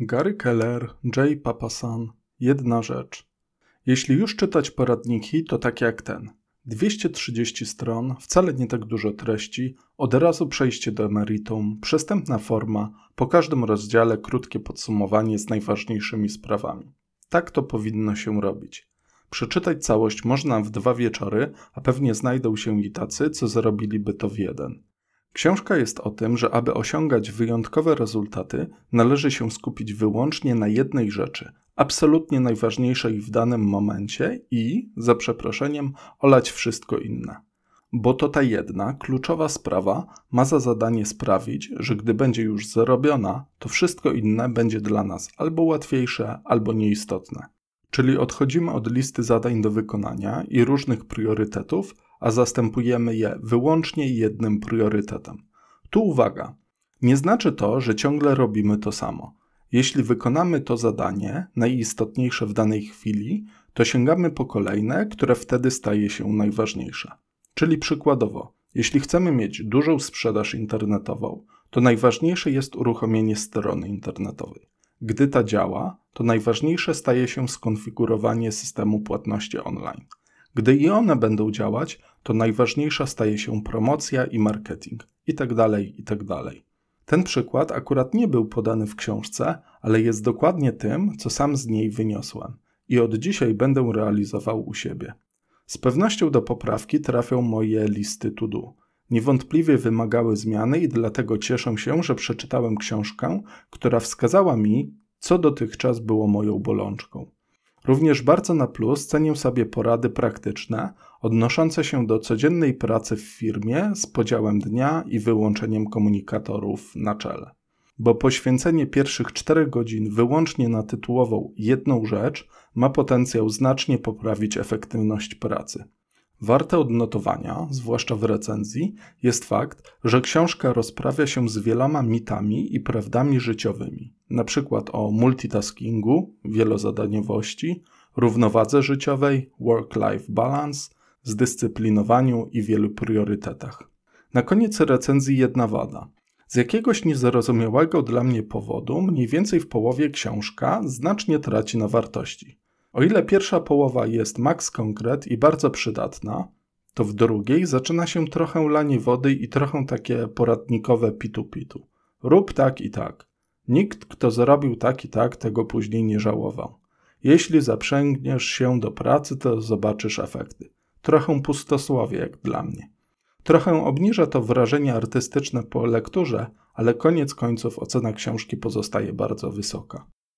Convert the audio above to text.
Gary Keller, J. Papasan. Jedna rzecz. Jeśli już czytać poradniki, to tak jak ten. 230 stron, wcale nie tak dużo treści, od razu przejście do emeritum, przystępna forma, po każdym rozdziale krótkie podsumowanie z najważniejszymi sprawami. Tak to powinno się robić. Przeczytać całość można w dwa wieczory, a pewnie znajdą się i tacy, co zrobiliby to w jeden. Książka jest o tym, że aby osiągać wyjątkowe rezultaty, należy się skupić wyłącznie na jednej rzeczy, absolutnie najważniejszej w danym momencie i, za przeproszeniem, olać wszystko inne. Bo to ta jedna, kluczowa sprawa ma za zadanie sprawić, że gdy będzie już zrobiona, to wszystko inne będzie dla nas albo łatwiejsze, albo nieistotne. Czyli odchodzimy od listy zadań do wykonania i różnych priorytetów, a zastępujemy je wyłącznie jednym priorytetem. Tu uwaga. Nie znaczy to, że ciągle robimy to samo. Jeśli wykonamy to zadanie, najistotniejsze w danej chwili, to sięgamy po kolejne, które wtedy staje się najważniejsze. Czyli przykładowo, jeśli chcemy mieć dużą sprzedaż internetową, to najważniejsze jest uruchomienie strony internetowej. Gdy ta działa, to najważniejsze staje się skonfigurowanie systemu płatności online. Gdy i one będą działać, to najważniejsza staje się promocja i marketing itd. Tak itd. Tak Ten przykład akurat nie był podany w książce, ale jest dokładnie tym, co sam z niej wyniosłem i od dzisiaj będę realizował u siebie. Z pewnością do poprawki trafią moje listy to do. Niewątpliwie wymagały zmiany i dlatego cieszę się, że przeczytałem książkę, która wskazała mi, co dotychczas było moją bolączką. Również bardzo na plus cenię sobie porady praktyczne odnoszące się do codziennej pracy w firmie z podziałem dnia i wyłączeniem komunikatorów na czele. Bo poświęcenie pierwszych 4 godzin wyłącznie na tytułową jedną rzecz ma potencjał znacznie poprawić efektywność pracy. Warte odnotowania, zwłaszcza w recenzji, jest fakt, że książka rozprawia się z wieloma mitami i prawdami życiowymi, np. o multitaskingu, wielozadaniowości, równowadze życiowej, work-life balance, zdyscyplinowaniu i wielu priorytetach. Na koniec recenzji jedna wada. Z jakiegoś niezrozumiałego dla mnie powodu, mniej więcej w połowie książka znacznie traci na wartości. O ile pierwsza połowa jest max konkret i bardzo przydatna, to w drugiej zaczyna się trochę lanie wody i trochę takie poradnikowe pitu-pitu. Rób tak i tak. Nikt, kto zrobił tak i tak, tego później nie żałował. Jeśli zaprzęgniesz się do pracy, to zobaczysz efekty. Trochę pustosłowie, jak dla mnie. Trochę obniża to wrażenie artystyczne po lekturze, ale koniec końców ocena książki pozostaje bardzo wysoka.